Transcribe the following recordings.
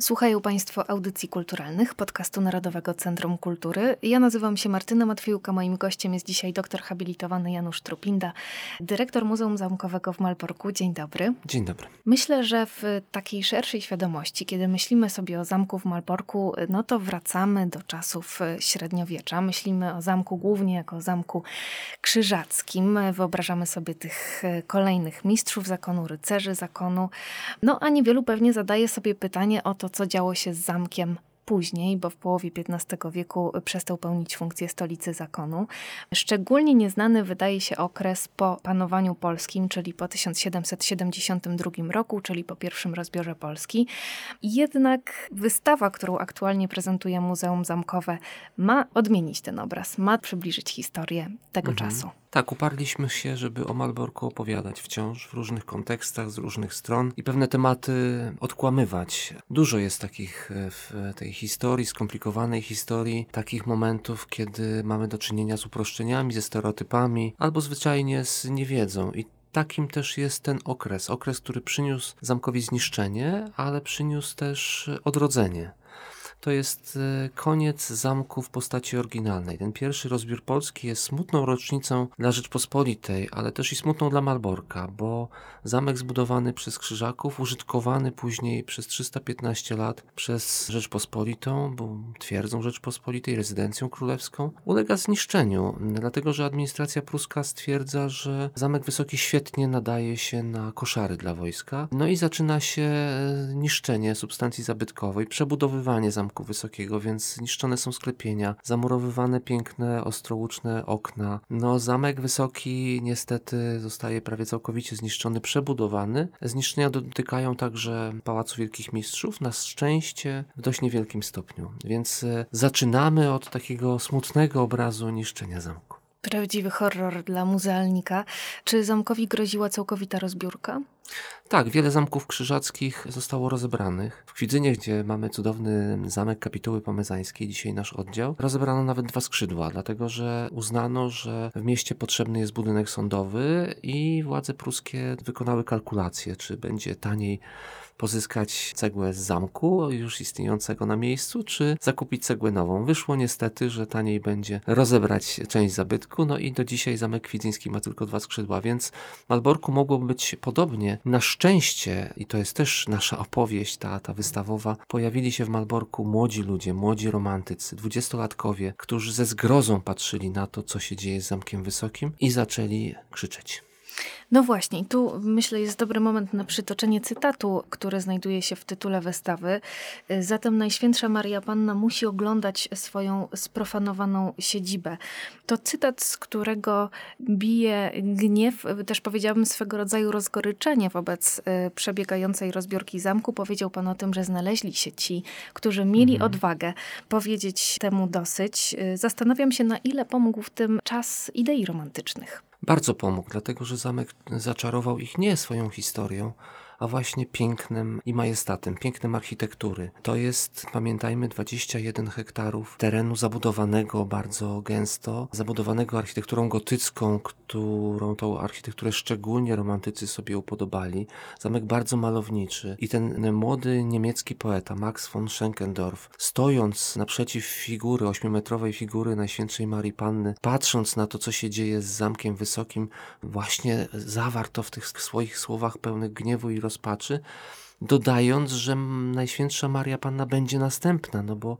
Słuchają Państwo audycji kulturalnych podcastu Narodowego Centrum Kultury. Ja nazywam się Martyna Matwiejuka. Moim gościem jest dzisiaj doktor habilitowany Janusz Trupinda, dyrektor Muzeum Zamkowego w Malborku. Dzień dobry. Dzień dobry. Myślę, że w takiej szerszej świadomości, kiedy myślimy sobie o zamku w Malborku, no to wracamy do czasów średniowiecza. Myślimy o zamku głównie jako zamku krzyżackim. Wyobrażamy sobie tych kolejnych mistrzów zakonu, rycerzy zakonu. No a niewielu pewnie zadaje sobie pytanie o to, to, co działo się z zamkiem później, bo w połowie XV wieku przestał pełnić funkcję stolicy zakonu. Szczególnie nieznany wydaje się okres po panowaniu polskim, czyli po 1772 roku, czyli po pierwszym rozbiorze Polski. Jednak wystawa, którą aktualnie prezentuje Muzeum Zamkowe, ma odmienić ten obraz, ma przybliżyć historię tego mhm. czasu. Tak, uparliśmy się, żeby o Malborku opowiadać wciąż w różnych kontekstach, z różnych stron i pewne tematy odkłamywać. Dużo jest takich e, w tej historii, skomplikowanej historii, takich momentów, kiedy mamy do czynienia z uproszczeniami, ze stereotypami albo zwyczajnie z niewiedzą. I takim też jest ten okres. Okres, który przyniósł zamkowi zniszczenie, ale przyniósł też odrodzenie to jest e, koniec zamku w postaci oryginalnej. Ten pierwszy rozbiór Polski jest smutną rocznicą dla Rzeczpospolitej, ale też i smutną dla Malborka, bo zamek zbudowany przez Krzyżaków, użytkowany później przez 315 lat przez Rzeczpospolitą, bo twierdzą Rzeczpospolitej, rezydencją królewską, ulega zniszczeniu, dlatego że administracja pruska stwierdza, że Zamek Wysoki świetnie nadaje się na koszary dla wojska. No i zaczyna się e, niszczenie substancji zabytkowej, przebudowywanie zamku Zamku Wysokiego, więc zniszczone są sklepienia, zamurowywane piękne, ostrołuczne okna. No, Zamek Wysoki niestety zostaje prawie całkowicie zniszczony, przebudowany. Zniszczenia dotykają także Pałacu Wielkich Mistrzów, na szczęście w dość niewielkim stopniu. Więc e, zaczynamy od takiego smutnego obrazu niszczenia zamku. Prawdziwy horror dla muzealnika. Czy zamkowi groziła całkowita rozbiórka? Tak, wiele zamków krzyżackich zostało rozebranych. W Kwidzynie, gdzie mamy cudowny zamek kapituły pomezańskiej, dzisiaj nasz oddział, rozebrano nawet dwa skrzydła, dlatego że uznano, że w mieście potrzebny jest budynek sądowy i władze pruskie wykonały kalkulacje, czy będzie taniej pozyskać cegłę z zamku już istniejącego na miejscu, czy zakupić cegłę nową. Wyszło niestety, że taniej będzie rozebrać część zabytku, no i do dzisiaj zamek kwidzyński ma tylko dwa skrzydła, więc Malborku mogło być podobnie. Na szczęście, i to jest też nasza opowieść, ta, ta wystawowa, pojawili się w Malborku młodzi ludzie, młodzi romantycy, dwudziestolatkowie, którzy ze zgrozą patrzyli na to, co się dzieje z Zamkiem Wysokim i zaczęli krzyczeć. No właśnie, tu myślę jest dobry moment na przytoczenie cytatu, który znajduje się w tytule wystawy. Zatem Najświętsza Maria Panna musi oglądać swoją sprofanowaną siedzibę. To cytat, z którego bije gniew, też powiedziałabym swego rodzaju rozgoryczenie wobec y, przebiegającej rozbiorki zamku. Powiedział pan o tym, że znaleźli się ci, którzy mieli mhm. odwagę powiedzieć temu dosyć. Y, zastanawiam się, na ile pomógł w tym czas idei romantycznych. Bardzo pomógł, dlatego że zamek zaczarował ich nie swoją historią, a właśnie pięknem i majestatem, pięknem architektury. To jest, pamiętajmy, 21 hektarów terenu zabudowanego bardzo gęsto, zabudowanego architekturą gotycką, którą tą architekturę szczególnie romantycy sobie upodobali. Zamek bardzo malowniczy i ten młody niemiecki poeta Max von Schenkendorf, stojąc naprzeciw figury, ośmiometrowej figury Najświętszej Marii Panny, patrząc na to, co się dzieje z Zamkiem Wysokim, właśnie zawarto w tych swoich słowach pełnych gniewu i rozpaczy, dodając, że Najświętsza Maria Panna będzie następna, no bo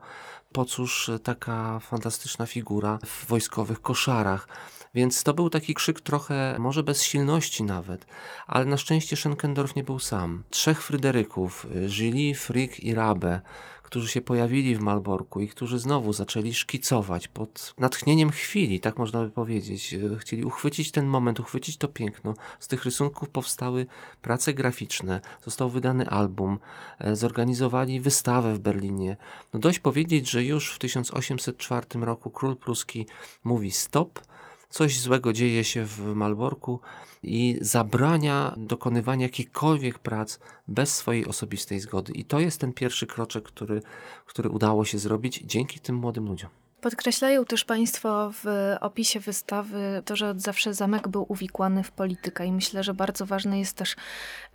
po cóż taka fantastyczna figura w wojskowych koszarach. Więc to był taki krzyk trochę, może bez silności nawet, ale na szczęście Schenkendorf nie był sam. Trzech Fryderyków, Gilly, Frick i Rabe, którzy się pojawili w Malborku i którzy znowu zaczęli szkicować pod natchnieniem chwili, tak można by powiedzieć. E, chcieli uchwycić ten moment, uchwycić to piękno. Z tych rysunków powstały prace graficzne, został wydany album, e, zorganizowali wystawę w Berlinie. No dość powiedzieć, że już w 1804 roku król pruski mówi stop, coś złego dzieje się w Malborku i zabrania dokonywania jakichkolwiek prac bez swojej osobistej zgody. I to jest ten pierwszy kroczek, który, który udało się zrobić dzięki tym młodym ludziom. Podkreślają też Państwo w opisie wystawy to, że od zawsze zamek był uwikłany w politykę i myślę, że bardzo ważne jest też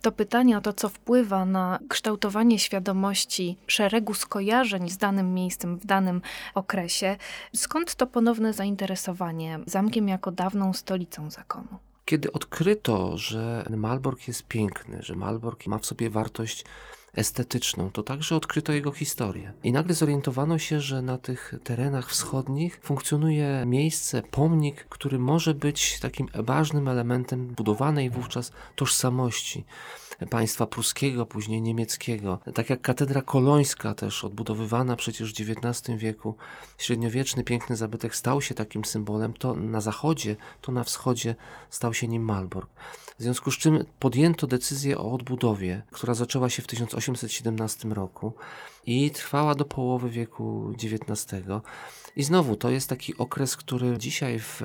to pytanie o to, co wpływa na kształtowanie świadomości szeregu skojarzeń z danym miejscem w danym okresie. Skąd to ponowne zainteresowanie zamkiem jako dawną stolicą zakonu? Kiedy odkryto, że Malbork jest piękny, że Malbork ma w sobie wartość estetyczną, to także odkryto jego historię. I nagle zorientowano się, że na tych terenach wschodnich funkcjonuje miejsce, pomnik, który może być takim ważnym elementem budowanej wówczas tożsamości państwa pruskiego, później niemieckiego. Tak jak katedra kolońska też odbudowywana przecież w XIX wieku, średniowieczny piękny zabytek stał się takim symbolem, to na zachodzie, to na wschodzie stał się nim Malbork. W związku z czym podjęto decyzję o odbudowie, która zaczęła się w 1817 roku i trwała do połowy wieku XIX. I znowu to jest taki okres, który dzisiaj w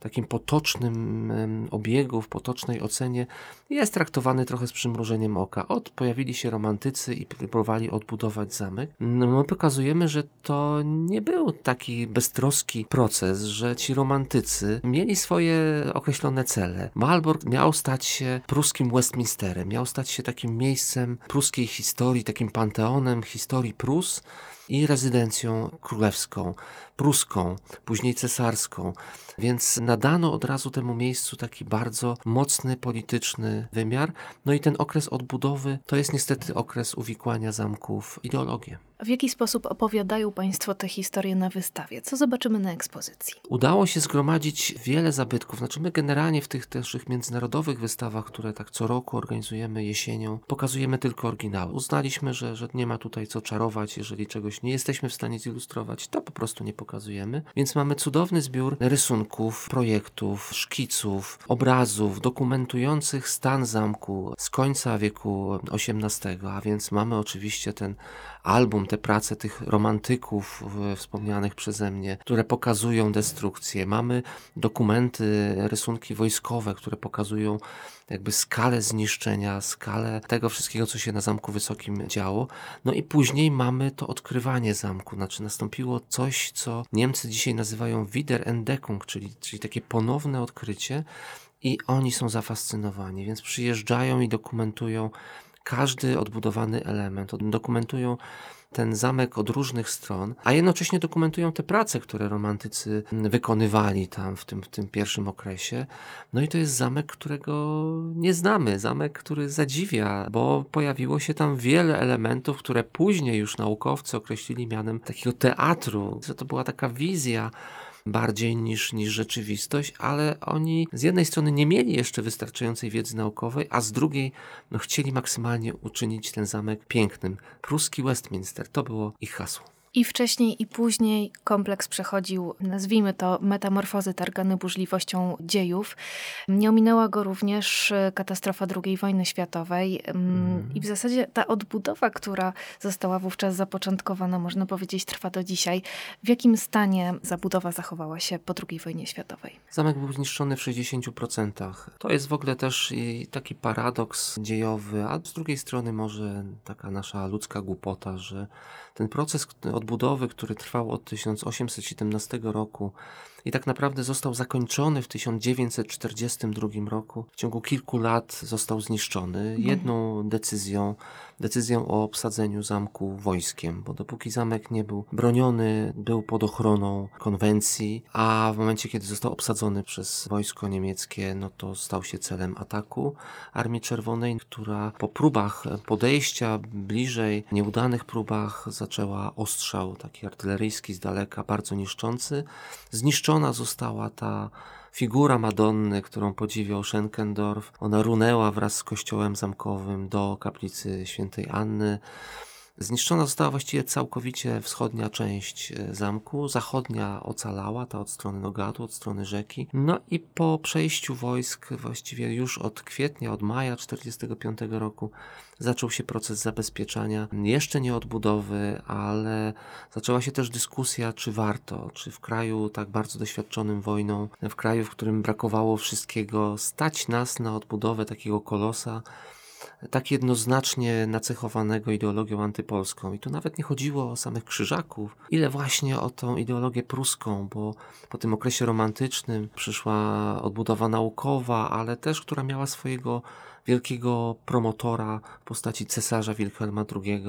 takim potocznym obiegu, w potocznej ocenie jest traktowany trochę z przymrużeniem oka. Od pojawili się romantycy i próbowali odbudować zamek. No, my pokazujemy, że to nie był taki beztroski proces, że ci romantycy mieli swoje określone cele. Malbork miał stać się pruskim Westminsterem, miał stać się takim miejscem pruskiej historii, takim panteonem historii Rory Prus i rezydencją królewską, pruską, później cesarską. Więc nadano od razu temu miejscu taki bardzo mocny polityczny wymiar. No i ten okres odbudowy to jest niestety okres uwikłania zamków w ideologię. W jaki sposób opowiadają Państwo te historie na wystawie? Co zobaczymy na ekspozycji? Udało się zgromadzić wiele zabytków. Znaczy my generalnie w tych też międzynarodowych wystawach, które tak co roku organizujemy jesienią, pokazujemy tylko oryginały. Uznaliśmy, że, że nie ma tutaj co czarować. Jeżeli czegoś nie jesteśmy w stanie zilustrować, to po prostu nie pokazujemy. Więc mamy cudowny zbiór rysunków, projektów, szkiców, obrazów dokumentujących stan zamku z końca wieku XVIII, a więc mamy oczywiście ten album, te prace tych romantyków wspomnianych przeze mnie, które pokazują destrukcję. Mamy dokumenty, rysunki wojskowe, które pokazują jakby skalę zniszczenia, skalę tego wszystkiego, co się na Zamku Wysokim działo. No i później mamy to odkrywanie zamku, znaczy nastąpiło coś, co Niemcy dzisiaj nazywają Wiederentdeckung, czyli, czyli takie ponowne odkrycie i oni są zafascynowani, więc przyjeżdżają i dokumentują każdy odbudowany element. Dokumentują ten zamek od różnych stron, a jednocześnie dokumentują te prace, które romantycy wykonywali tam w tym, w tym pierwszym okresie. No i to jest zamek, którego nie znamy, zamek, który zadziwia, bo pojawiło się tam wiele elementów, które później już naukowcy określili mianem takiego teatru. To była taka wizja bardziej niż, niż rzeczywistość, ale oni z jednej strony nie mieli jeszcze wystarczającej wiedzy naukowej, a z drugiej no, chcieli maksymalnie uczynić ten zamek pięknym. Pruski Westminster to było ich hasło. I wcześniej, i później kompleks przechodził, nazwijmy to, metamorfozy targany burzliwością dziejów. Nie ominęła go również e, katastrofa II wojny światowej. Mm. I w zasadzie ta odbudowa, która została wówczas zapoczątkowana, można powiedzieć, trwa do dzisiaj. W jakim stanie zabudowa zachowała się po II wojnie światowej? Zamek był zniszczony w 60%. To jest w ogóle też taki paradoks dziejowy, a z drugiej strony może taka nasza ludzka głupota, że ten proces odbudowy, który trwał od 1817 roku i tak naprawdę został zakończony w 1942 roku, w ciągu kilku lat został zniszczony mhm. jedną decyzją, decyzją o obsadzeniu zamku wojskiem, bo dopóki zamek nie był broniony, był pod ochroną konwencji, a w momencie, kiedy został obsadzony przez wojsko niemieckie, no to stał się celem ataku Armii Czerwonej, która po próbach podejścia bliżej, nieudanych próbach zaczęła ostrzał taki artyleryjski z daleka, bardzo niszczący. Zniszczona została ta figura Madonny, którą podziwiał Schenkendorf. Ona runęła wraz z kościołem zamkowym do kaplicy świętej Anny. Zniszczona została właściwie całkowicie wschodnia część e, zamku, zachodnia ocalała, ta od strony Nogatu, od strony rzeki. No i po przejściu wojsk, właściwie już od kwietnia, od maja 1945 roku, zaczął się proces zabezpieczania, jeszcze nie odbudowy, ale zaczęła się też dyskusja, czy warto, czy w kraju tak bardzo doświadczonym wojną, w kraju, w którym brakowało wszystkiego, stać nas na odbudowę takiego kolosa, tak jednoznacznie nacechowanego ideologią antypolską. I tu nawet nie chodziło o samych krzyżaków, ile właśnie o tą ideologię pruską, bo po tym okresie romantycznym przyszła odbudowa naukowa, ale też, która miała swojego wielkiego promotora w postaci cesarza Wilhelma II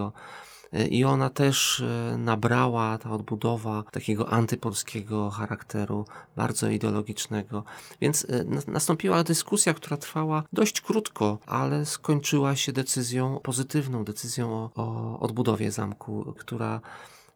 i ona też e, nabrała, ta odbudowa takiego antypolskiego charakteru, bardzo ideologicznego. Więc e, nastąpiła dyskusja, która trwała dość krótko, ale skończyła się decyzją pozytywną, decyzją o, o odbudowie zamku, która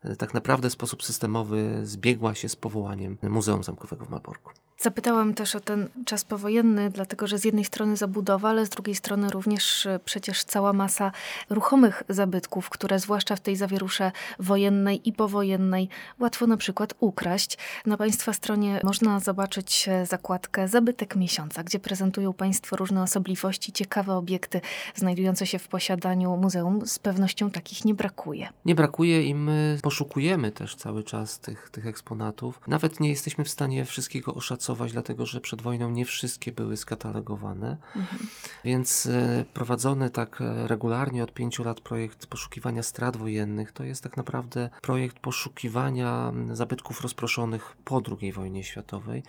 e, tak naprawdę w sposób systemowy zbiegła się z powołaniem Muzeum Zamkowego w Malborku. Zapytałam też o ten czas powojenny, dlatego że z jednej strony zabudowa, ale z drugiej strony również e, przecież cała masa ruchomych zabytków, które zwłaszcza w tej zawierusze wojennej i powojennej łatwo na przykład ukraść. Na Państwa stronie można zobaczyć e, zakładkę Zabytek Miesiąca, gdzie prezentują Państwo różne osobliwości, ciekawe obiekty znajdujące się w posiadaniu muzeum. Z pewnością takich nie brakuje. Nie brakuje i my poszukujemy też cały czas tych, tych eksponatów. Nawet nie jesteśmy w stanie wszystkiego oszacować dlatego że przed wojną nie wszystkie były skatalogowane. Mhm. Więc e, prowadzony tak e, regularnie od pięciu lat projekt poszukiwania strat wojennych to jest tak naprawdę projekt poszukiwania zabytków rozproszonych po II wojnie światowej.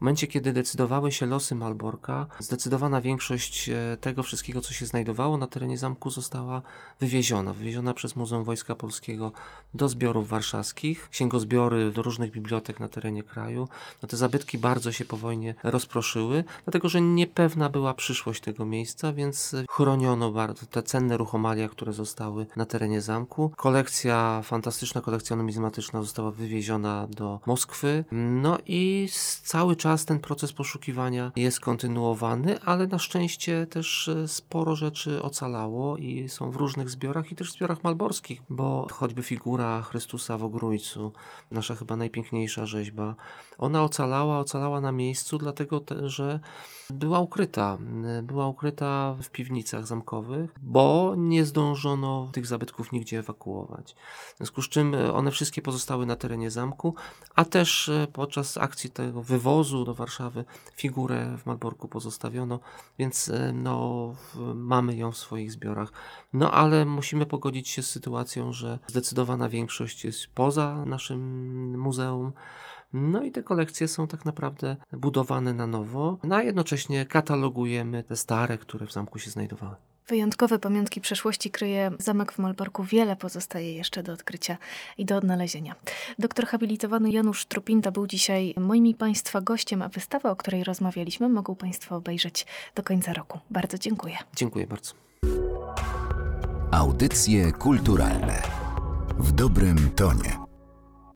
W momencie, kiedy decydowały się losy Malborka, zdecydowana większość e, tego wszystkiego, co się znajdowało na terenie zamku, została wywieziona. Wywieziona przez Muzeum Wojska Polskiego do zbiorów warszawskich, księgozbiory do różnych bibliotek na terenie kraju. No te zabytki bardzo bardzo się po wojnie rozproszyły, dlatego że niepewna była przyszłość tego miejsca, więc chroniono bardzo te cenne ruchomalia, które zostały na terenie zamku. Kolekcja, fantastyczna kolekcja numizmatyczna została wywieziona do Moskwy. No i cały czas ten proces poszukiwania jest kontynuowany, ale na szczęście też e, sporo rzeczy ocalało i są w różnych zbiorach i też w zbiorach malborskich, bo choćby figura Chrystusa w Ogrójcu, nasza chyba najpiękniejsza rzeźba, ona ocalała, ocalała na miejscu, dlatego te, że była ukryta. Była ukryta w piwnicach zamkowych, bo nie zdążono tych zabytków nigdzie ewakuować. W związku z czym e, one wszystkie pozostały na terenie zamku, a też e, podczas akcji tego wywozu do Warszawy figurę w Malborku pozostawiono, więc e, no, mamy ją w swoich zbiorach. No ale musimy pogodzić się z sytuacją, że zdecydowana większość jest poza naszym muzeum. No i te kolekcje są tak naprawdę budowane na nowo, no a jednocześnie katalogujemy te stare, które w zamku się znajdowały. Wyjątkowe pamiątki przeszłości kryje zamek w Malborku. Wiele pozostaje jeszcze do odkrycia i do odnalezienia. Doktor habilitowany Janusz Trupinta był dzisiaj moim i Państwa gościem, a wystawę, o której rozmawialiśmy, mogą Państwo obejrzeć do końca roku. Bardzo dziękuję. Dziękuję bardzo. Audycje kulturalne w dobrym tonie.